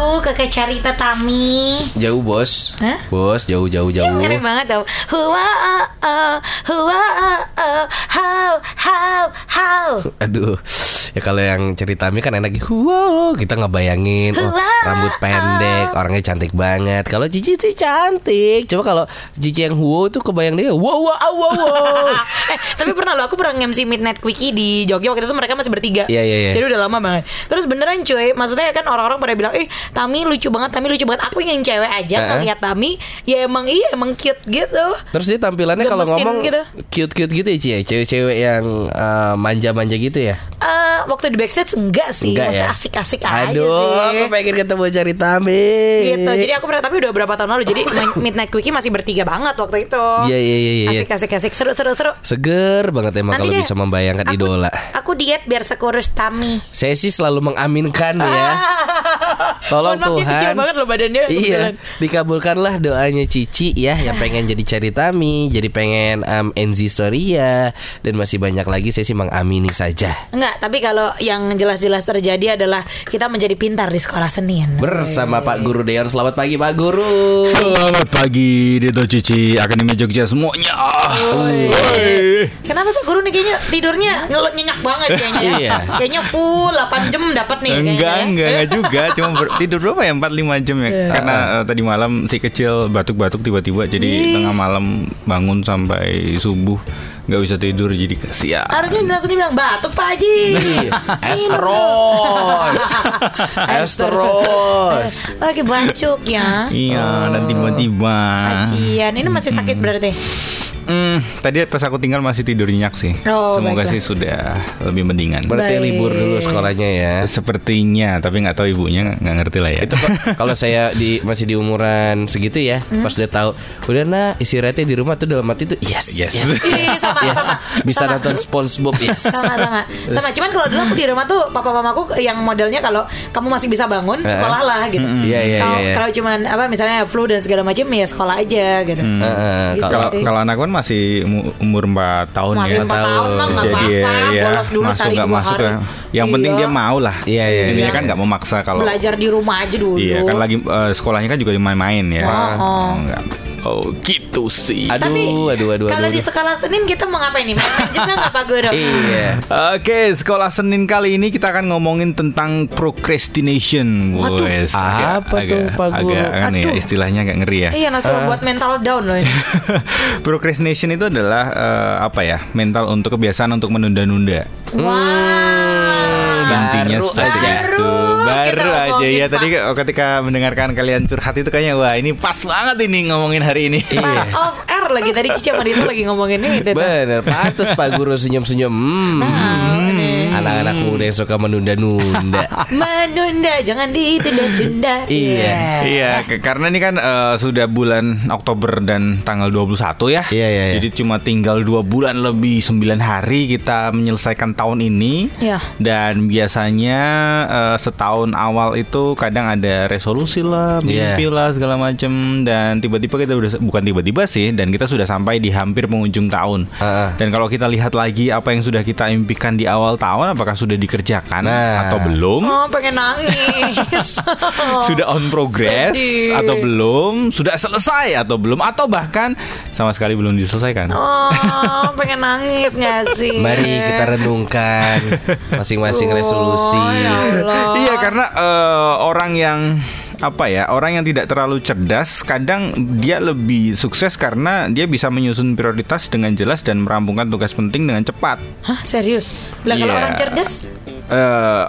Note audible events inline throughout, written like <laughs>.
aku kakak Carita Tami. Jauh bos. Hah? Bos jauh jauh Ya, jauh. mirip banget tau Hua ah, ah, Hua ah, ah, How How How Aduh, ya kalau yang cerita Mi kan enak Wow, kita ngebayangin oh, rambut pendek, orangnya cantik banget. Kalau Cici sih cantik. Coba kalau Cici yang wow tuh kebayang dia wow wow ah, wow wow. <laughs> eh, tapi pernah loh aku pernah MC Midnight Quickie di Jogja waktu itu mereka masih bertiga. Iya, iya, iya. Jadi udah lama banget. Terus beneran cuy, maksudnya kan orang-orang pada bilang, "Eh, Tami lucu banget, Tami lucu banget." Aku yang cewek aja Heeh. ngeliat Tami, ya emang iya emang cute gitu. Terus dia tampilannya kalau ngomong gitu. cute-cute gitu ya ya? Cewek-cewek yang eh, manja-manja gitu ya? Eh, waktu di backstage enggak sih, Enggak maksudnya ya? asik-asik aja Aduh, sih. aku pengen ketemu cerita Mi. gitu. Jadi aku pernah tapi udah berapa tahun lalu. Jadi Midnight Quickie masih bertiga banget waktu itu. Iya, iya, iya, iya. Asik-asik asik seru seru seru. Seger banget emang Nanti kalau deh, bisa membayangkan aku- idola. Aku diet biar sekurus Tami. Saya sih selalu mengaminkan ya. Tolong Mohon Tuhan. kecil banget loh badannya. Iya, kebetulan. dikabulkanlah doanya Cici ya yang pengen jadi Caritami, jadi pengen um, Enzi Storia dan masih banyak lagi saya sih mengamini saja. Enggak, tapi kalau yang jelas-jelas terjadi adalah kita menjadi pintar di sekolah Senin. Bersama Pak Guru Deon. Selamat pagi Pak Guru. Selamat pagi Dedo Cici Akademi Jogja semuanya. Kenapa Pak Guru nih kayaknya tidurnya nyenyak banget kayaknya ya? Iya. Kayaknya full 8 jam dapat nih kayaknya. Enggak, ya. enggak, enggak juga. Cuma ber- tidur berapa ya? 4-5 jam ya. Karena eh, tadi malam si kecil batuk-batuk tiba-tiba jadi tengah malam bangun sampai subuh nggak bisa tidur jadi kasihan. Harusnya langsung dibilang batuk Pak Haji. <laughs> Esteros. <laughs> Esteros. Lagi bancuk ya. Iya, dan tiba-tiba. Ajian, ini masih sakit berarti. Hmm, tadi pas aku tinggal masih tidur nyenyak sih. Oh, Semoga baiklah. sih sudah lebih mendingan. Berarti Baik. libur dulu sekolahnya ya. Sepertinya, tapi nggak tahu ibunya nggak ngerti lah ya. Itu <laughs> kalau saya di masih di umuran segitu ya, Hmm? pas udah tahu, udah nah istirahatnya di rumah tuh dalam hati tuh yes, Yes. Ih, sama, yes. Bisa Sama. nonton SpongeBob <laughs> yes. sama sama sama cuman kalau dulu aku di rumah tuh papa mamaku yang modelnya kalau kamu masih bisa bangun sekolah lah gitu Iya, iya, kalau iya, iya. kalau cuman apa misalnya flu dan segala macam ya sekolah aja gitu Heeh, Gitu kalau Kalau sih. kalau anak kan masih umu- umur 4 tahun masih ya. empat tahun tahun. mah nggak Jadi apa-apa ya, ya bolos dulu masuk nggak masuk hari ya. Yang Iya. penting dia mau lah. Iya, iya, Intinya iya. kan nggak memaksa kalau belajar di rumah aja dulu Iya kan lagi eh, sekolahnya kan juga main-main ya. Oh. Nggak. Oh gitu sih. Aduh, tapi aduh, aduh, kalau aduh, di sekolah Senin kita mau ngapain nih main juga nggak pak guru <laughs> Iya. Oke, sekolah Senin kali ini kita akan ngomongin tentang procrastination. Waduh, Wes, apa tuh, Pak Guru? Agak kan ya, Aduh. istilahnya agak ngeri ya. iya langsung buat mental down loh ini <laughs> procrastination itu adalah eh, apa ya? Mental untuk kebiasaan untuk menunda-nunda. wah Intinya Baru seperti aja. itu. Baru aja ya. Tadi Pak. ketika mendengarkan kalian curhat itu kayaknya wah ini pas banget ini ngomongin hari ini. Iya. pas off air lagi tadi Cici sama Dito lagi ngomongin ini tuh. Bener, pantas Pak Guru senyum-senyum. Hmm. Nah. Anak-anak muda yang suka menunda-nunda. <laughs> menunda jangan ditunda-tunda Iya. Iya, ke- karena ini kan eh, sudah bulan Oktober dan tanggal 21 ya. Iya, iya, iya. Jadi cuma tinggal dua bulan lebih 9 hari kita menyelesaikan tahun ini. Iya. Dan biasanya eh, setahun awal itu kadang ada resolusi lah, Iya. mimpi lah segala macem dan tiba-tiba kita udah bukan tiba-tiba sih dan kita sudah sampai di hampir penghujung tahun. Heeh. Dan kalau kita lihat lagi apa yang sudah kita impikan di awal tahun apakah sudah dikerjakan Nah. atau belum? oh pengen nangis <laughs> sudah on progress sedih. atau belum, sudah selesai atau belum, atau bahkan sama sekali belum diselesaikan. oh pengen nangis gak sih Mari kita renungkan <laughs> masing-masing resolusi. Oh, ya Allah. Iya, karena eh, orang yang apa ya orang yang tidak terlalu cerdas kadang dia lebih sukses karena dia bisa menyusun prioritas dengan jelas dan merampungkan tugas penting dengan cepat. Hah serius lah kalau Iya. orang cerdas Eh,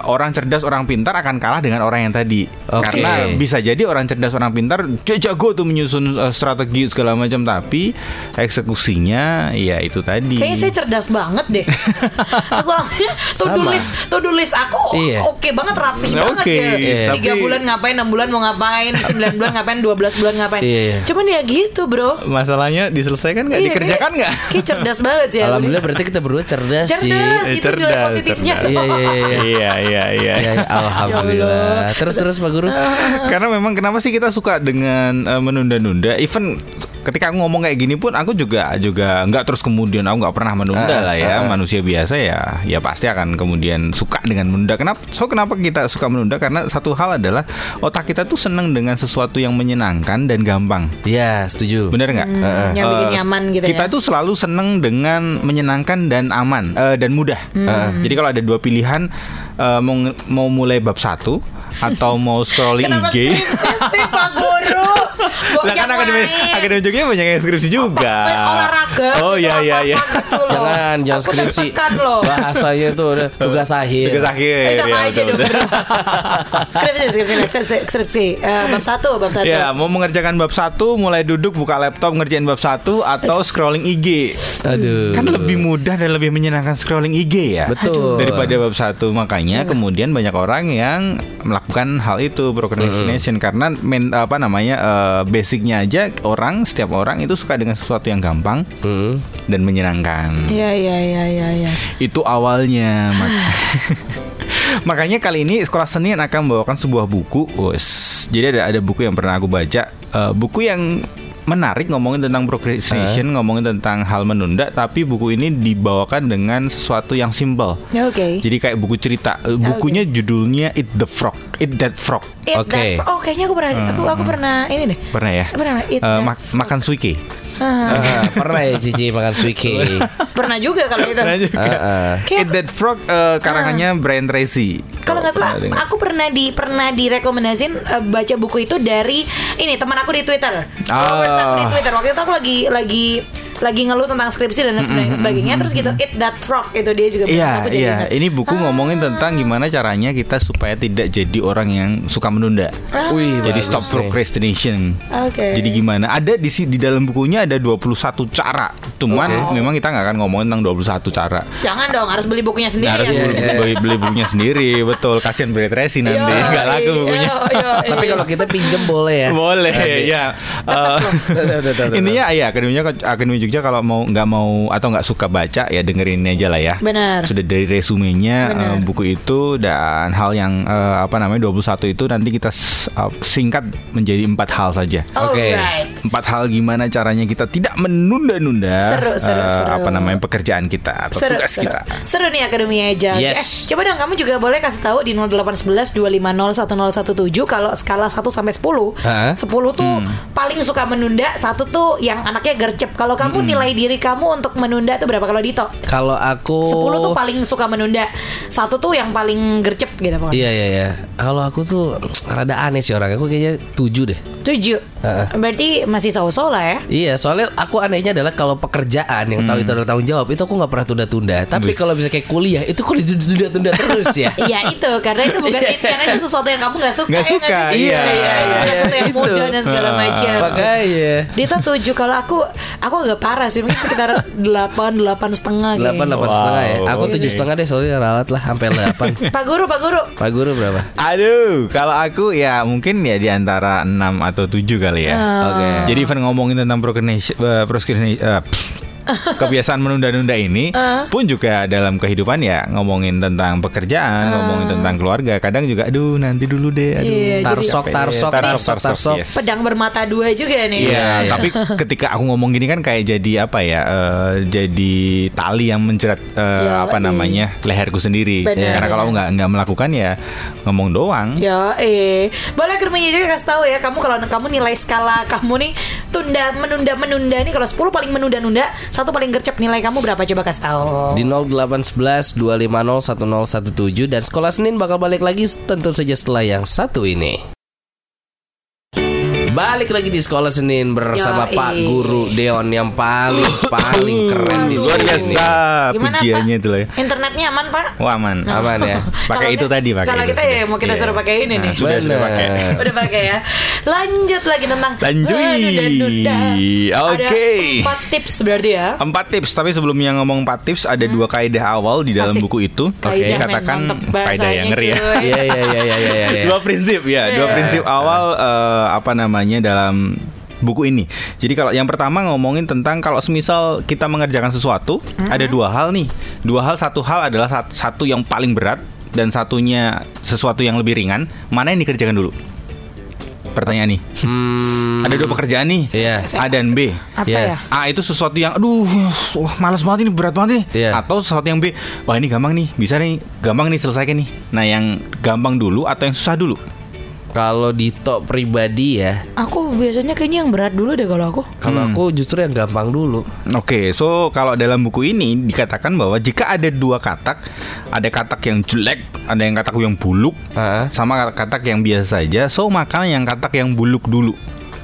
orang cerdas orang pintar akan kalah dengan orang yang tadi Oke. karena bisa jadi orang cerdas orang pintar jago tuh menyusun eh, strategi segala macam tapi eksekusinya ya itu tadi Kayaknya saya cerdas banget deh <laughs> Soalnya to do Sama. list To do list aku Iya. Oke banget rapi Oke, banget ya iya. Tiga Tapi- bulan ngapain 6 bulan mau ngapain 9 bulan ngapain 12 bulan ngapain Iya, iya. Cuman ya gitu bro masalahnya diselesaikan nggak Iya, dikerjakan nggak Kayak cerdas banget ya Alhamdulillah berarti kita berdua cerdas, sih. Cerdas Eh, itu nilai positifnya cerdas. Iya, iya, iya, iya. iya iya iya Ya, ya, alhamdulillah. Terus terus Pak Guru. <laughs> Karena memang kenapa sih kita suka dengan eh, menunda-nunda? Even ketika aku ngomong kayak gini pun aku juga juga nggak terus kemudian aku nggak pernah menunda Ah, lah ya. ah. Manusia biasa ya ya pasti akan kemudian suka dengan menunda. Kenapa? So kenapa kita suka menunda? Karena satu hal adalah otak kita tuh seneng dengan sesuatu yang menyenangkan dan gampang. Ya, setuju. Bener nggak? Hmm, yang bikin Eh, nyaman gitu kita ya. tuh selalu seneng dengan menyenangkan dan aman eh, dan mudah. Hmm. Eh, jadi kalau ada dua pilihan eh, mau mau mulai bab satu atau mau scrolling Kenapa IG. skripsi sih Pak Guru? <laughs> Lah kan yang akademi akademi juga banyak yang skripsi juga. olahraga Oh gitu, iya iya iya. Jangan, jangan Aku skripsi. Bahasanya udah <laughs> tugas akhir. Tugas akhir. Eh, sama ya, aja betul, dong betul. <laughs> skripsi skripsi skripsi, skripsi. Eh, bab satu bab satu Ya, mau mengerjakan bab satu, mulai duduk buka laptop ngerjain bab satu atau scrolling IG. Aduh. Kan lebih mudah dan lebih menyenangkan scrolling IG ya. Betul. Daripada bab satu makanya kemudian banyak orang yang melakukan hal itu procrastination karena men, apa namanya eh, basicnya aja orang setiap orang itu suka dengan sesuatu yang gampang Hmm. dan menyenangkan. Iya iya iya iya iya. Itu awalnya. Mak- <laughs> Makanya kali ini Sekolah Seni akan membawakan sebuah buku. Wes. Jadi ada ada buku yang pernah aku baca, Eh, buku yang menarik ngomongin tentang procrastination, ngomongin tentang hal menunda, tapi buku ini dibawakan dengan sesuatu yang simple. Oke. Jadi kayak buku cerita. Eh, Bukunya judulnya Eat the Frog. Eat that frog. Oke. that- Oh kayaknya aku pernah aku aku pernah ini deh. Pernah ya? Pernah eat Eh, that mak- frog. makan suike. Ah, pernah ya Cici makan suike. Pernah juga kalau itu. Pernah juga. Ah, ah. Kayak- Eat that frog eh, karangannya Brian Tracy. Kalau nggak salah, Pernah aku pernah di pernah direkomendasin eh, baca buku itu dari ini teman aku di Twitter. Followers aku di. Twitter. Waktu itu aku lagi lagi lagi ngeluh tentang skripsi dan lain sebagainya, sebagainya. Terus gitu, eat that frog itu dia juga. bilang. Iya, Aku jadi iya. ingat. Ini buku ngomongin tentang gimana caranya kita supaya tidak jadi orang yang suka menunda. Ah. Wih, Jadi bagus stop nih. procrastination. Oke. Jadi gimana? Ada di si- di dalam bukunya ada 21 cara. Cuman Oke. memang kita nggak akan ngomongin tentang 21 cara. Jangan dong, harus beli bukunya sendiri harus ya. beli, beli, beli bukunya sendiri, betul. Kasihan Brian Tracy nanti Yo, nggak laku iya, bukunya. yo, Tapi kalau kita pinjem boleh ya. Boleh Nanti. ya. Eh, tuh. <laughs> Intinya ya akademinya akademi Jogja kalau mau nggak mau atau nggak suka baca ya dengerin aja lah ya. Benar. Sudah dari resumenya eh, buku itu dan hal yang eh, apa namanya 21 itu nanti kita eh, singkat menjadi empat hal saja. Oke. Alright. Empat hal gimana caranya kita tidak menunda-nunda Seru, seru, seru. apa namanya pekerjaan kita atau Seru, tugas seru. kita. Seru nih Akademi Eja. Yes. Eh, coba dong kamu juga boleh kasih tahu di 0811 250 1017 kalau skala 1 sampai 10. Hah? 10 tuh paling suka menunda, satu tuh yang anaknya gercep. Kalau kamu nilai diri kamu untuk menunda tuh berapa kalau Dito? Kalau aku 10 tuh paling suka menunda. Satu tuh yang paling gercep gitu pokoknya. Iya iya iya. Kalau aku tuh rada aneh sih orang. Aku kayaknya tujuh deh. Tujuh. Heeh. Berarti masih so-so lah ya. Iya, soalnya aku anehnya adalah kalau pekerjaan yang tahu itu adalah tanggung jawab itu aku nggak pernah tunda-tunda. Tapi kalau bisa kayak kuliah itu kok ditunda-tunda terus ya. <laughs> Iya itu karena itu bukan karena itu sesuatu yang kamu nggak suka Nggak ya suka, sih? iya, iya, iya, sesuatu yang itu. mudah dan segala Ah. macam Makanya. Dita tujuh kalau aku aku agak parah sih mungkin sekitar delapan delapan setengah kayaknya. Delapan delapan setengah ya. Aku tujuh setengah deh soalnya ralat lah sampai delapan. <laughs> Pak Guru Pak Guru Pak Guru berapa? Aduh, kalau aku ya mungkin ya di antara 6 atau 7 kali ya. Oke. Jadi event ngomongin tentang procrastination, eh, procrastination eh, kebiasaan menunda-nunda ini <laughs> pun juga dalam kehidupan ya ngomongin tentang pekerjaan, ngomongin tentang keluarga. Kadang juga aduh nanti dulu deh, aduh. Iya, jadi- Tarsok, tarsok, Tarsok, tarsok, tarsok, tarsok. yes. pedang bermata dua juga nih Iya, Iya, tapi <laughs> ketika aku ngomong gini kan kayak jadi apa ya? eh, jadi tali yang menjerat Ya, apa iya. namanya leherku sendiri. Benar, Karena kalau nggak nggak melakukan ya ngomong doang. Ya, eh, boleh kerminya juga kasih tahu ya kamu kalau kamu nilai skala kamu nih tunda menunda menunda nih kalau 10 paling menunda-nunda, satu paling gercep nilai kamu berapa coba kasih tahu. Di 0811 250 1017 dan sekolah Senin bakal balik lagi tentu saja setelah yang satu ini. Balik lagi di sekolah Senin bersama Yoi. Pak Guru Deon yang paling paling keren di Luar sini. biasa Gimana pujiannya itu ya. Internetnya aman Pak? Wah aman. Aman ya. Pakai itu kita- tadi pakai. Kalau kita ya mau kita Iya. suruh pakai ini nih. Nah, sudah sudah pakai. <laughs> Udah pakai ya. Lanjut lagi tentang Lanjut. Oke. Ada empat tips berarti ya. Empat tips, tapi sebelumnya ngomong empat tips ada dua kaidah awal di dalam Hmm. Asik. buku itu. Men, katakan kaidah yang ngeri ya. Iya iya iya iya iya iya. Dua prinsip ya, dua Iya. prinsip awal eh, apa namanya dalam buku ini. Jadi kalau yang pertama ngomongin tentang kalau semisal kita mengerjakan sesuatu, Hmm. ada dua hal nih. Dua hal, satu hal adalah sat- satu yang paling berat dan satunya sesuatu yang lebih ringan. Mana yang dikerjakan dulu? pertanyaan nih. Hmm, Ada dua pekerjaan nih. Iya. A dan B. Apa ya? Yes. A itu sesuatu yang aduh wah, malas banget ini berat banget nih. Iya. Atau sesuatu yang B, wah ini gampang nih, bisa nih, gampang nih selesaikan nih. Nah, yang gampang dulu atau yang susah dulu? Kalau di top pribadi ya, Aku biasanya kayaknya yang berat dulu deh kalau aku. kalau Hmm. aku justru yang gampang dulu. Oke, so kalau dalam buku ini dikatakan bahwa jika ada dua katak, ada katak yang jelek, ada yang katak yang buluk, Ah. sama katak yang biasa saja, so maka yang katak yang buluk dulu,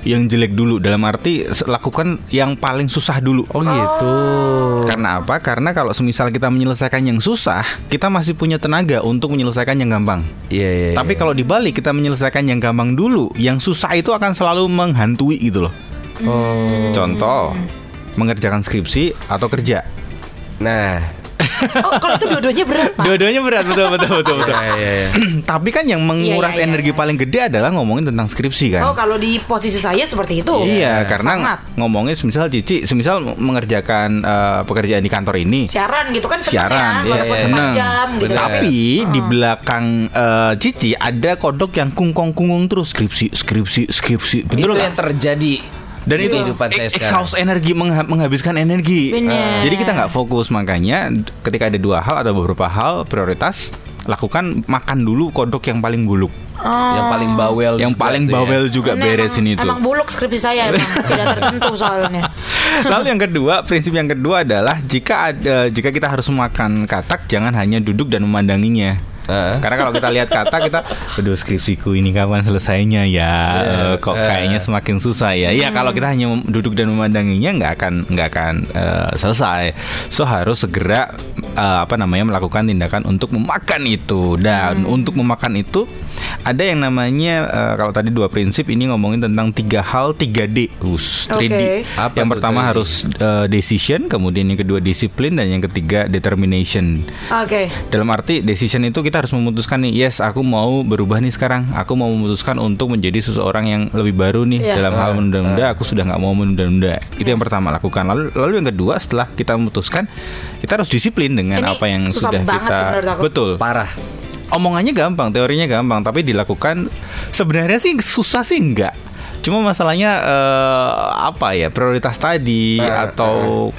yang jelek dulu. Dalam arti lakukan yang paling susah dulu. Oh gitu. Karena apa? Karena kalau semisal kita menyelesaikan yang susah, kita masih punya tenaga untuk menyelesaikan yang gampang. Iya iya. Tapi iya. kalau dibalik kita menyelesaikan yang gampang dulu, yang susah itu akan selalu menghantui gitu loh. oh. Contoh, mengerjakan skripsi atau kerja. Nah, Oh, kalau itu dua-duanya berat, Pak. Dua-duanya berat betul betul betul betul. iya iya. iya. <clears throat> Tapi kan yang menguras Iya, iya, iya, energi iya. paling gede adalah ngomongin tentang skripsi kan. Oh, kalau di posisi saya seperti itu. Iya, Iya, karena sangat. ngomongin semisal Cici, semisal mengerjakan eh, pekerjaan di kantor ini. Siaran gitu kan Siaran, ya, iya, iya. setengah Seneng. jam gitu. Bener. Tapi di belakang eh, Cici ada kodok yang kungkong-kunggung terus skripsi, skripsi, skripsi. Itu Betul yang terjadi Dan itu kehidupan saya exhaust energi mengha- menghabiskan energi. Bener. Jadi kita nggak fokus makanya ketika ada dua hal atau beberapa hal prioritas lakukan makan dulu kodok yang paling buluk, Yang paling bawel yang paling ya. bawel juga Karena beresin emang, itu. Emang buluk skripsi saya emang <laughs> tidak tersentuh soalnya. <laughs> Lalu yang kedua, prinsip yang kedua adalah jika ada jika kita harus makan katak jangan hanya duduk dan memandanginya. Heeh. Karena kalau kita lihat kata kita, aduh skripsiku ini kapan selesainya ya? Eh, kok Eh. kayaknya semakin susah ya? Iya kalau kita hanya duduk dan memandanginya nggak akan nggak akan eh, selesai. So harus segera eh, apa namanya melakukan tindakan untuk memakan itu. Dan untuk memakan itu ada yang namanya eh, kalau tadi dua prinsip ini ngomongin tentang tiga hal 3D. Us, 3D. Oke. Apa yang pertama 3D? harus eh, decision, kemudian yang kedua disiplin dan yang ketiga determination. Oke. Dalam arti decision itu kita harus memutuskan nih, yes aku mau berubah nih sekarang. Aku mau memutuskan untuk menjadi seseorang yang lebih baru nih Iya. dalam hal menunda-nunda. Aku sudah nggak mau menunda-nunda. Itu yang pertama lakukan. Lalu lalu yang kedua setelah kita memutuskan, kita harus disiplin dengan Ini apa yang susah sudah banget kita sih betul. Parah. Omongannya gampang, teorinya gampang, tapi dilakukan sebenarnya sih susah sih enggak. Cuma masalahnya eh, apa ya prioritas tadi atau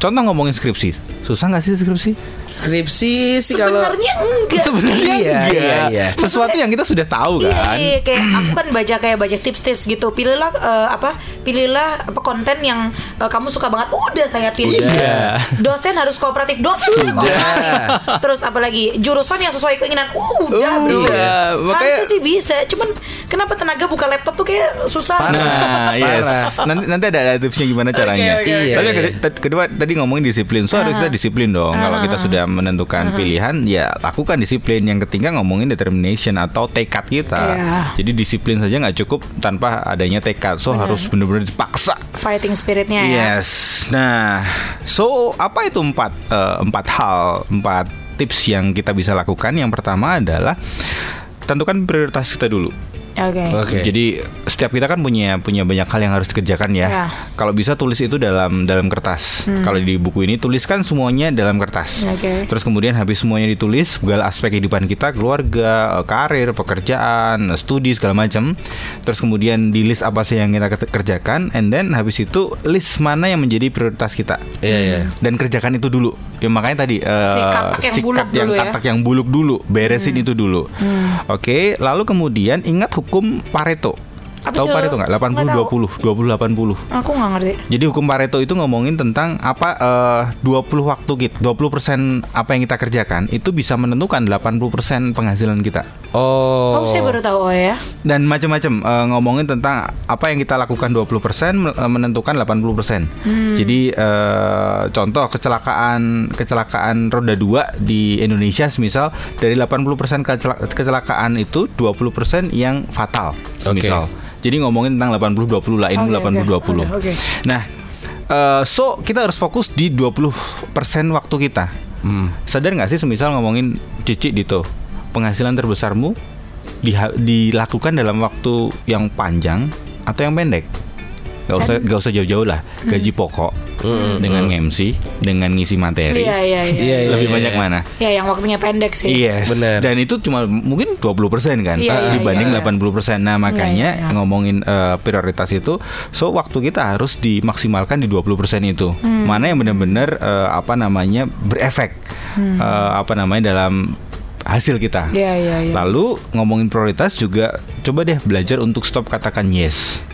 contoh ngomongin skripsi, susah nggak sih skripsi? Skripsi sih kalau Sebenarnya enggak. Sebenarnya Iya, enggak. iya, iya. Sesuatu yang kita sudah tahu Iya, kan. iya, kayak aku kan baca kayak baca tips-tips gitu. Pilihlah eh, apa? Pilihlah apa konten yang eh, kamu suka banget. Udah saya pilih. Iya. Dosen harus kooperatif. Dosen Sudah. kooperatif. Terus apalagi jurusan yang sesuai keinginan. Udah, bro. Udah, makanya- Harusnya sih bisa. Cuman kenapa tenaga buka laptop tuh kayak susah. Nah, yes. Parah. Nanti nanti ada, ada tipsnya gimana caranya. oke. Tapi yang Iya, te- kedua tadi ngomongin disiplin. So harus kita disiplin dong. Kalau kita sudah menentukan pilihan, ya lakukan disiplin. Yang ketiga ngomongin determination atau tekad kita. Iya. Jadi disiplin saja nggak cukup tanpa adanya tekad. So harus benar-benar dipaksa. Fighting spiritnya ya. Yes. Nah, so apa itu empat eh, empat hal, empat tips yang kita bisa lakukan? Yang pertama adalah tentukan prioritas kita dulu. Oke. Oke. Jadi setiap kita kan punya punya banyak hal yang harus dikerjakan ya. Ya. Kalau bisa tulis itu dalam dalam kertas. Kalau di buku ini tuliskan semuanya dalam kertas. Oke. Terus kemudian habis semuanya ditulis segala aspek kehidupan kita, keluarga, karir, pekerjaan, studi segala macam. Terus kemudian di list apa sih yang kita ker- kerjakan, and then habis itu list mana yang menjadi prioritas kita. Iya iya. Dan kerjakan itu dulu. Ya makanya tadi eh, katak yang buluk sikat yang dulu ya. katak yang buluk dulu, beresin itu dulu. Oke, lalu kemudian ingat hukum Pareto. Apa Tahu? Pareto nggak? 80 Nggak tahu. 20 20 80. Aku nggak ngerti. Jadi hukum Pareto itu ngomongin tentang apa eh, 20 waktu kita, 20% apa yang kita kerjakan itu bisa menentukan 80% penghasilan kita. Oh. Oh, saya baru tahu oh ya. Dan macam-macam eh, ngomongin tentang apa yang kita lakukan 20% men- eh, menentukan 80%. Jadi eh, contoh kecelakaan kecelakaan roda 2 di Indonesia misal dari 80% kecela- kecelakaan itu 20% yang fatal Oke. misal. Jadi ngomongin tentang 80 20 lah ini Oke, 80 20. oke, oke. Nah, eh, so kita harus fokus di 20% waktu kita. Hmm. Sadar nggak sih semisal ngomongin Cici Dito, penghasilan terbesarmu diha- dilakukan dalam waktu yang panjang atau yang pendek? Gak usah gak usah jauh-jauh lah. Gaji pokok dengan MC, dengan ngisi materi. Iya iya iya. Iya, iya, Lebih iya, banyak iya. mana? Ya yang waktunya pendek sih. Yes. Bener. Dan itu cuma mungkin 20% kan Iya, iya, dibanding iya. 80%. Nah, makanya iya, iya. ngomongin eh, prioritas itu so waktu kita harus dimaksimalkan di 20% itu. Hmm. Mana yang benar-benar eh, apa namanya berefek eh, apa namanya dalam hasil kita. Hmm. Iya iya iya. Lalu ngomongin prioritas juga coba deh belajar untuk stop katakan yes.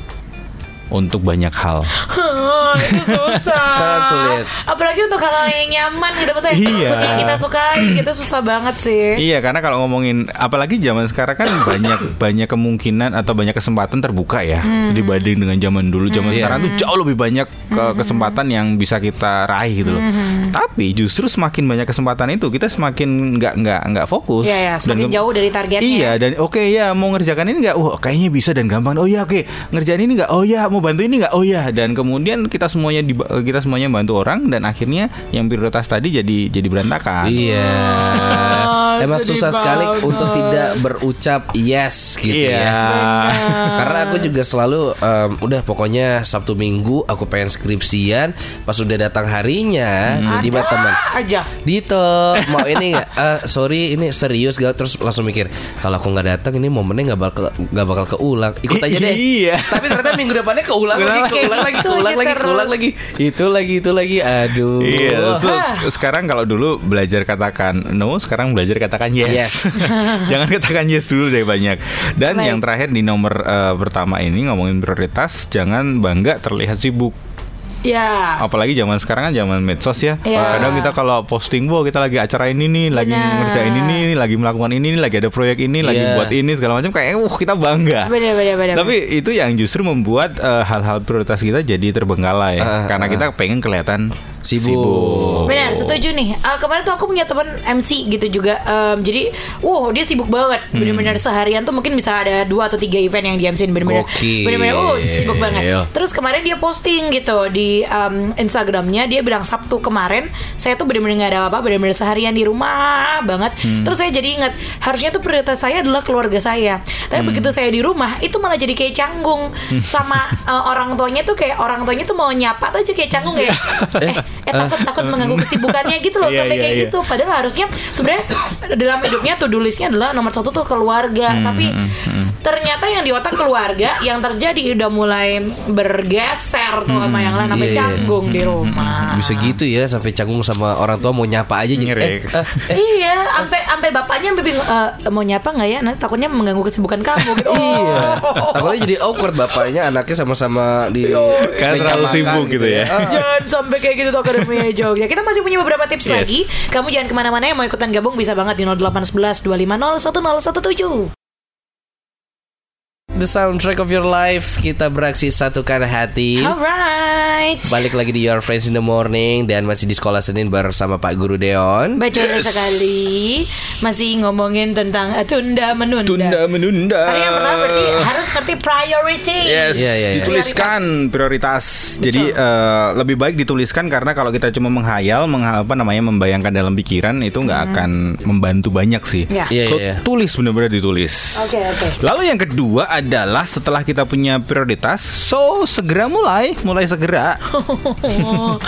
Untuk banyak hal. <laughs> itu susah. Sangat sulit. Apalagi untuk hal yang nyaman gitu maksudnya. Iya. Yang kita sukai gitu susah banget sih. Iya karena kalau ngomongin apalagi zaman sekarang kan <laughs> banyak banyak kemungkinan atau banyak kesempatan terbuka ya Hmm. dibanding dengan zaman dulu. Zaman Iya. sekarang tuh jauh lebih banyak ke Hmm. kesempatan yang bisa kita raih gitu loh. Tapi justru semakin banyak kesempatan itu kita semakin nggak nggak nggak fokus. Iya ya, semakin Dan- jauh dari targetnya. Iya dan oke ya mau ngerjakan ini nggak? Wah kayaknya bisa dan gampang. Oh ya oke ngerjain ini nggak? Oh ya mau bantu ini nggak? Oh ya dan kemudian kita semuanya di, kita semuanya bantu orang dan akhirnya yang prioritas tadi jadi jadi berantakan. Iya. <laughs> Emang susah sekali banget. untuk tidak berucap yes gitu Iya. ya. Karena aku juga selalu em, udah pokoknya Sabtu Minggu aku pengen skripsian, pas udah datang harinya jadi Ada teman. aja. Dito mau ini nggak? <laughs> Eh, sorry ini serius gak? Terus langsung mikir kalau aku nggak datang ini momennya nggak bakal nggak bakal keulang. Ikut aja deh. Iya. Tapi ternyata minggu depannya keulang lagi, keulang lagi, Itu keulang lagi, keulang lagi. Itu lagi, itu lagi. Aduh. Iya, so, sekarang kalau dulu belajar katakan no, sekarang belajar katakan yes. Yes. <laughs> Jangan katakan yes dulu deh banyak. Dan Baik. yang terakhir di nomor eh, pertama ini ngomongin prioritas, jangan bangga terlihat sibuk. Ya. Apalagi zaman sekarang kan zaman medsos ya. Iya. Kadang kita kalau posting, "Wah, kita lagi acara ini nih, lagi Benar. ngerjain ini, nih, lagi melakukan ini, nih, lagi ada proyek ini, lagi Iya. buat ini segala macam kayak wah kita bangga." Benar benar benar. Tapi itu yang justru membuat eh, hal-hal prioritas kita jadi terbengkalai Ah, karena ah. kita pengen kelihatan Sibuk. Benar, setuju nih. Eh, kemarin tuh aku punya teman MC gitu juga. Em, jadi, wow dia sibuk banget. Hmm. Bener-bener seharian tuh mungkin bisa ada dua atau tiga event yang dia MC-in. Bener-bener, Gokil. bener-bener, oh sibuk banget. Iya. Terus kemarin dia posting gitu di em, Instagramnya. Dia bilang Sabtu kemarin saya tuh bener-bener nggak ada apa-apa. Bener-bener seharian di rumah banget. Hmm. Terus saya jadi ingat harusnya tuh prioritas saya adalah keluarga saya. Tapi Hmm. begitu saya di rumah itu malah jadi kayak canggung sama eh, orang tuanya tuh kayak orang tuanya tuh mau nyapa tuh aja kayak canggung kayak <laughs> eh, eh takut takut mengganggu kesibukannya gitu loh <laughs> Iya, sampai iya, kayak iya. gitu padahal harusnya sebenarnya dalam hidupnya tuh tulisnya adalah nomor satu tuh keluarga Hmm, tapi ternyata yang di otak keluarga yang terjadi udah mulai bergeser tuh sama yang lain sampai Iya, iya. canggung di rumah Bisa gitu ya sampai canggung sama orang tua mau nyapa aja jadi Ngeri. eh, eh, Iya, sampai sampai bapaknya sampai bingung "Eh, mau nyapa nggak ya? Nanti takutnya mengganggu kesibukan kamu gitu. <laughs> Iya. Oh. Takutnya jadi awkward bapaknya anaknya sama-sama di meja terlalu sibuk gitu ya. Ah. Jangan sampai kayak gitu tuh Akademi Jogja. Kita masih punya beberapa tips Yes. lagi. Kamu jangan ke mana-mana yang mau ikutan gabung bisa banget di 0811 250 1017. The soundtrack of your life kita beraksi satukan hati. Alright. Balik lagi di Your Friends in the Morning dan masih di sekolah Senin bersama Pak Guru Deon. Bacolan sekali Masih ngomongin tentang eh, tunda menunda Tunda menunda. Hari yang pertama berarti harus ngerti priority Yes, Iya, iya, iya. dituliskan prioritas. Jadi eh, lebih baik dituliskan karena kalau kita cuma menghayal, mengha- apa namanya membayangkan dalam pikiran itu nggak akan membantu banyak sih. Ya. Iya, So iya. tulis benar-benar ditulis. Oke, oke. Lalu yang kedua adalah setelah kita punya prioritas, so segera mulai, mulai segera. <laughs>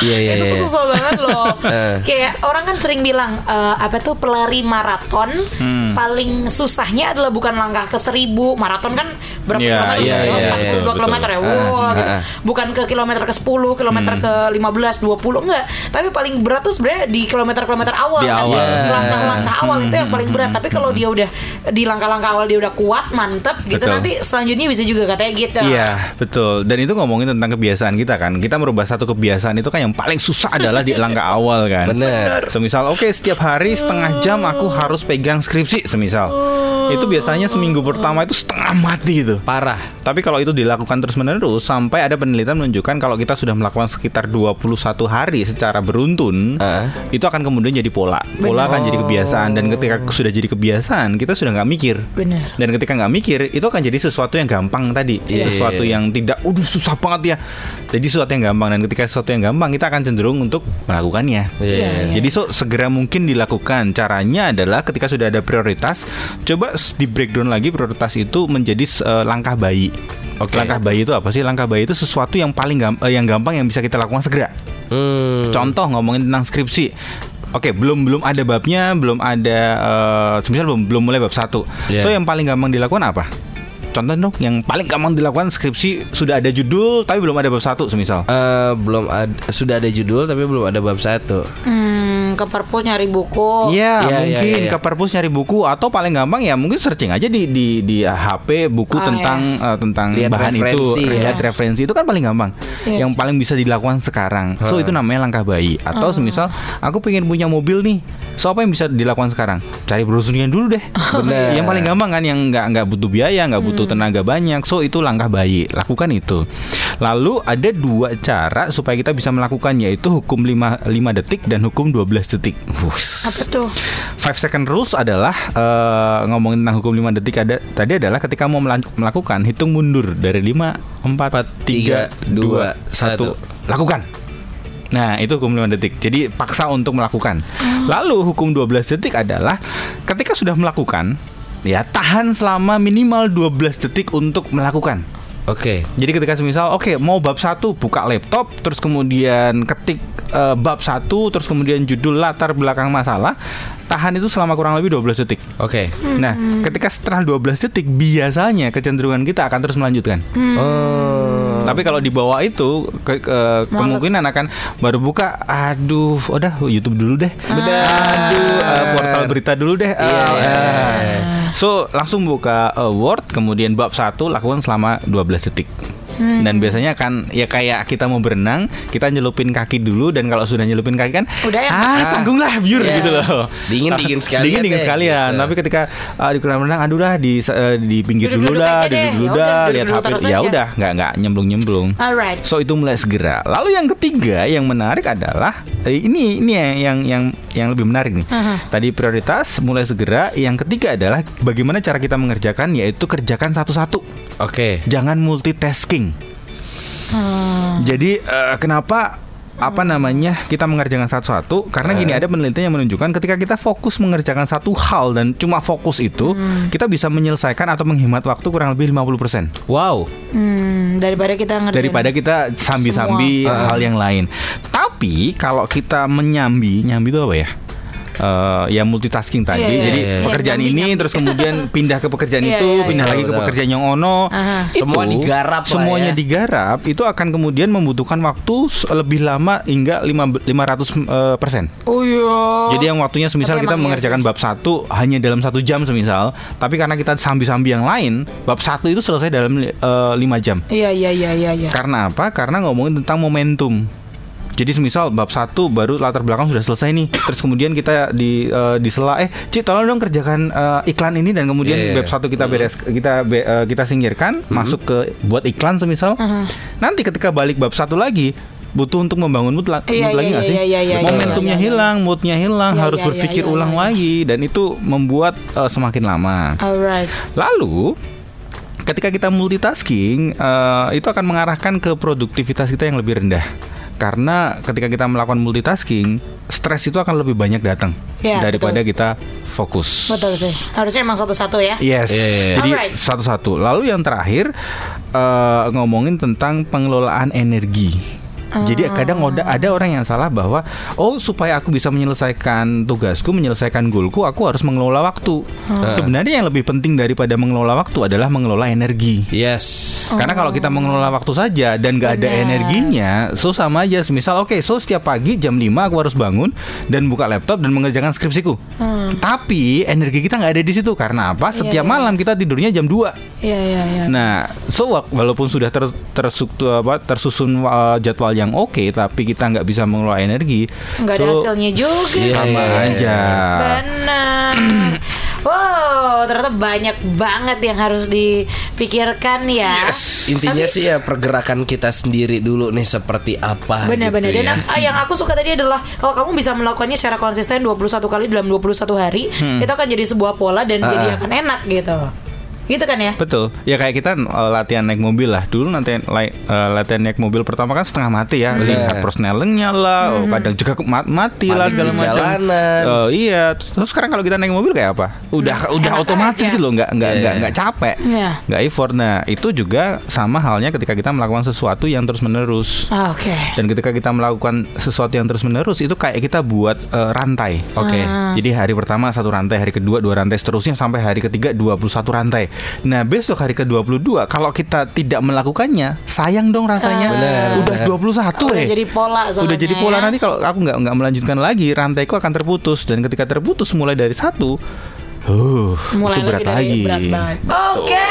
Iya iya itu iya. tuh susah banget loh. <laughs> Eh. Kayak orang kan sering bilang eh, apa tuh pelari maraton Hmm. paling susahnya adalah bukan langkah ke seribu maraton kan berapa Iya, kilometer? iya, ya? iya, 42 betul, kilometer ya. gitu. ah, ah. Bukan ke kilometer ke 10, kilometer Hmm. ke 15, 20 enggak. Tapi paling berat tuh sebenarnya di kilometer-kilometer awal. Di kan. awal. Iya. Langkah-langkah awal itu yang paling berat. Tapi kalau dia udah di langkah-langkah awal dia udah kuat, mantep gitu Betul. nanti selanjutnya bisa juga katanya gitu. Iya, betul. Dan itu ngomongin tentang kebiasaan kita kan. Kita merubah satu kebiasaan itu kan yang paling susah adalah di langkah awal kan. Bener. Semisal oke setiap hari setengah jam aku harus pegang skripsi semisal. Itu biasanya seminggu pertama itu setengah mati itu. Parah. Tapi kalau itu dilakukan terus-menerus sampai ada penelitian menunjukkan kalau kita sudah melakukan sekitar 21 hari secara beruntun, Ah. itu akan kemudian jadi pola. Pola akan jadi kebiasaan dan ketika sudah jadi kebiasaan, kita sudah nggak mikir. Bener. Dan ketika nggak mikir, itu akan jadi sesuatu yang gampang tadi, Iya, sesuatu iya, yang tidak, udah susah banget ya. Jadi sesuatu yang gampang dan ketika sesuatu yang gampang, kita akan cenderung untuk melakukannya. Iya. Iya, iya. Jadi so segera mungkin dilakukan. Caranya adalah ketika sudah ada prioritas, coba terus di breakdown lagi prioritas itu menjadi eh, langkah bayi. Oke. Langkah bayi itu apa sih? Langkah bayi itu sesuatu yang paling gam- eh, yang gampang yang bisa kita lakukan segera. Hmm. Contoh ngomongin tentang skripsi. Oke, belum belum ada babnya, belum ada eh semisal belum belum mulai bab satu. Iya. So yang paling gampang dilakukan apa? Contoh dong, yang paling gampang dilakukan skripsi sudah ada judul tapi belum ada bab satu semisal. Eh, belum ada sudah ada judul tapi belum ada bab satu. Hmm, ke perpus nyari buku. Iya, Iya, mungkin iya, iya. ke perpus nyari buku atau paling gampang ya mungkin searching aja di di di HP buku Ah, tentang eh, tentang Lihat bahan itu, referensi, ya. lihat referensi itu kan paling gampang. Iya. Yang paling bisa dilakukan sekarang. So itu namanya langkah bayi. Atau semisal aku pengen punya mobil nih. So apa yang bisa dilakukan sekarang? Cari brosurnya dulu deh. Benar. Yang paling gampang kan yang nggak nggak butuh biaya, nggak butuh tenaga banyak. So itu langkah bayi. Lakukan itu. Lalu ada dua cara supaya kita bisa melakukan yaitu hukum 5 5 detik dan hukum 12 detik. Wuss. Apa tuh? Five second rules adalah eh, ngomongin tentang hukum 5 detik ada tadi adalah ketika mau melakukan hitung mundur dari 5 4 tiga, 3 dua, 2 satu. 1 lakukan. Nah, itu hukum 5 detik. Jadi paksa untuk melakukan. Lalu hukum 12 detik adalah ketika sudah melakukan ya tahan selama minimal 12 detik untuk melakukan. Oke. Jadi ketika semisal oke mau bab satu buka laptop terus kemudian ketik eh, bab satu terus kemudian judul latar belakang masalah tahan itu selama kurang lebih 12 detik. Oke. Nah, ketika setelah 12 detik biasanya kecenderungan kita akan terus melanjutkan. Oh. Tapi kalau di bawah itu ke- ke- kemungkinan akan baru buka aduh udah YouTube dulu deh. Benar. Aduh eh, portal berita dulu deh. Iya, Eh, iya, eh. iya. So langsung buka eh, Word kemudian bab 1 lakukan selama 12 detik. Dan biasanya kan ya kayak kita mau berenang, kita nyelupin kaki dulu dan kalau sudah nyelupin kaki kan Udah ya? ah tanggung lah biur Yes. gitu loh. Dingin- dingin <laughs> sekalian Dingin dingin deh, sekalian. gitu. Tapi ketika ah, di kolam renang aduh lah di eh, di pinggir Duduk-duduk dulu dah, aja deh. duduk dulu Ya udah, dah, lihat duduk-duduk HP. Ya udah, nggak nggak nyemplung-nyemplung. Alright. So itu mulai segera. Lalu yang ketiga yang menarik adalah eh, ini ini yang yang yang yang lebih menarik nih. Aha. Tadi prioritas mulai segera. Yang ketiga adalah bagaimana cara kita mengerjakan yaitu kerjakan satu-satu. Oke. Jangan multitasking. Hmm. Jadi eh, kenapa apa namanya kita mengerjakan satu-satu karena gini ada penelitian yang menunjukkan ketika kita fokus mengerjakan satu hal dan cuma fokus itu kita bisa menyelesaikan atau menghemat waktu kurang lebih 50% Wow. Hmm, daripada kita ngerjain daripada kita sambi-sambi Semua. hal yang lain. Tapi kalau kita menyambi, nyambi itu apa ya? Eh, ya multitasking tadi. Iya, iya, Jadi iya. pekerjaan Iya, nyambi, ini terus kemudian <laughs> pindah ke pekerjaan Iya, itu, iya, pindah iya. lagi ke Betul. pekerjaan yang ono. Aha. Semua digarap lah Semuanya ya. digarap itu akan kemudian membutuhkan waktu lebih lama hingga lima 500 eh, persen. Oh iya. Jadi yang waktunya semisal Tapi kita iya mengerjakan sih. bab satu hanya dalam satu jam semisal, tapi karena kita sambi-sambi yang lain, bab satu itu selesai dalam eh, lima jam. Iya iya iya iya iya. Karena apa? Karena ngomongin tentang momentum. Jadi semisal bab satu baru latar belakang sudah selesai nih. Terus kemudian kita di eh, di sela eh Ci tolong dong kerjakan eh, iklan ini dan kemudian Iya, iya. bab satu kita beres kita be- eh, kita singkirkan masuk ke buat iklan semisal. Aha. Nanti ketika balik bab satu lagi butuh untuk membangun mood, la- Iya, mood lagi iya, nggak sih? iya, iya, iya, Momentumnya iya, iya, iya. hilang, moodnya hilang, Iya, harus iya, berpikir iya, iya, ulang iya. lagi dan itu membuat eh, semakin lama. Alright. Lalu ketika kita multitasking eh, itu akan mengarahkan ke produktivitas kita yang lebih rendah. Karena ketika kita melakukan multitasking, stres itu akan lebih banyak datang Ya, daripada kita fokus. Betul sih. Harusnya emang satu-satu ya. Yes. Iya, iya, iya. Jadi Alright. satu-satu. Lalu yang terakhir eh, ngomongin tentang pengelolaan energi. Jadi Ah. kadang ada, ada orang yang salah bahwa oh supaya aku bisa menyelesaikan tugasku, menyelesaikan goalku, aku harus mengelola waktu. Ah. Sebenarnya yang lebih penting daripada mengelola waktu adalah mengelola energi. Yes. Karena kalau kita mengelola waktu saja dan nggak ada Oh. Benar. energinya, so sama aja. Misal, oke, so setiap pagi jam 5 aku harus bangun dan buka laptop dan mengerjakan skripsiku. Hmm. Tapi energi kita nggak ada di situ karena apa? Setiap iya. malam kita tidurnya jam 2 Iya iya iya. Nah, so walaupun sudah ter, terstruktur apa tersusun uh, jadwal yang oke, tapi kita nggak bisa mengelola energi, Nggak ada so hasilnya juga. Iya, sama iya, aja. Benar. <clears throat> Wow, ternyata banyak banget yang harus dipikirkan ya. Intinya sih ya pergerakan kita sendiri dulu nih seperti apa. Benar-benar gitu Dan ya. ah, yang aku suka tadi adalah kalau kamu bisa melakukannya secara konsisten 21 kali dalam 21 hari, itu akan jadi sebuah pola dan jadi Ah. akan enak gitu. Gitu kan ya? Betul. Ya kayak kita uh, latihan naik mobil lah. Dulu nanti uh, latihan naik mobil pertama kan setengah mati ya. Lihat persnelingnya lah, oh, kadang juga ma- mati lah segala di macam. jalanan. Oh, iya. Terus sekarang kalau kita naik mobil kayak apa? Udah udah enak otomatis aja. gitu loh, nggak nggak Iya, nggak iya. nggak capek. Iya. Nggak effort. Nah, itu juga sama halnya ketika kita melakukan sesuatu yang terus-menerus. Ah, Oke. Dan ketika kita melakukan sesuatu yang terus-menerus itu kayak kita buat uh, rantai. Oke. Ah. Jadi hari pertama satu rantai, hari kedua dua rantai, seterusnya sampai hari ketiga 21 rantai. Nah, besok hari ke-22 kalau kita tidak melakukannya, sayang dong rasanya. Benar, Udah benar. 21 Udah eh. jadi pola soalnya. Udah jadi pola nanti kalau aku nggak nggak melanjutkan lagi, rantaiku akan terputus dan ketika terputus mulai dari satu, uh, mulai itu berat lagi berat banget. Oke,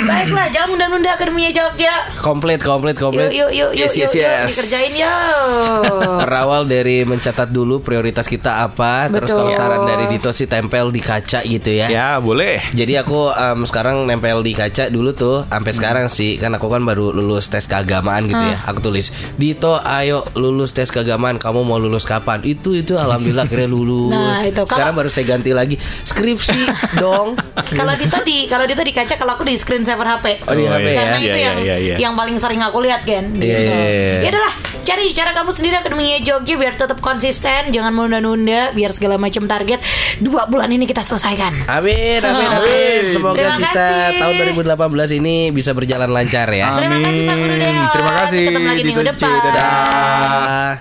baiklah jangan nunda-nunda akademinya Jogja. Komplit, komplit, Yuk komplit. yuk yuk yuk Yes, yes, yuk, yuk yes. dikerjain yuk. <laughs> Berawal dari mencatat dulu prioritas kita apa, terus Betul. kalau saran dari Dito sih tempel di kaca gitu ya. Ya, boleh. Jadi aku em, sekarang nempel di kaca dulu tuh sampai sekarang sih kan aku kan baru lulus tes keagamaan gitu ya. Aku tulis Dito ayo lulus tes keagamaan kamu mau lulus kapan? Itu itu alhamdulillah akhirnya lulus. Nah, itu. Sekarang Kalau- baru saya ganti lagi skripsi dong. <laughs> Kalau Dito di kalau Dito di kaca kalau aku di screen saver HP. Oh, di Oh, HP iya. Karena ya. itu Iya, yang iya, iya. yang paling sering aku lihat kan. Iya, iya, iya. Ya udahlah, cari cara kamu sendiri akademinya Jogja biar tetap konsisten, jangan menunda-nunda, biar segala macam target dua bulan ini kita selesaikan. Amin, amin, <laughs> amin. Semoga Terima sisa kasih. tahun 2018 ini bisa berjalan lancar ya. Terima kasih Pak Guru Amin. Terima kasih. Ketemu lagi minggu depan. Dadah. Ah.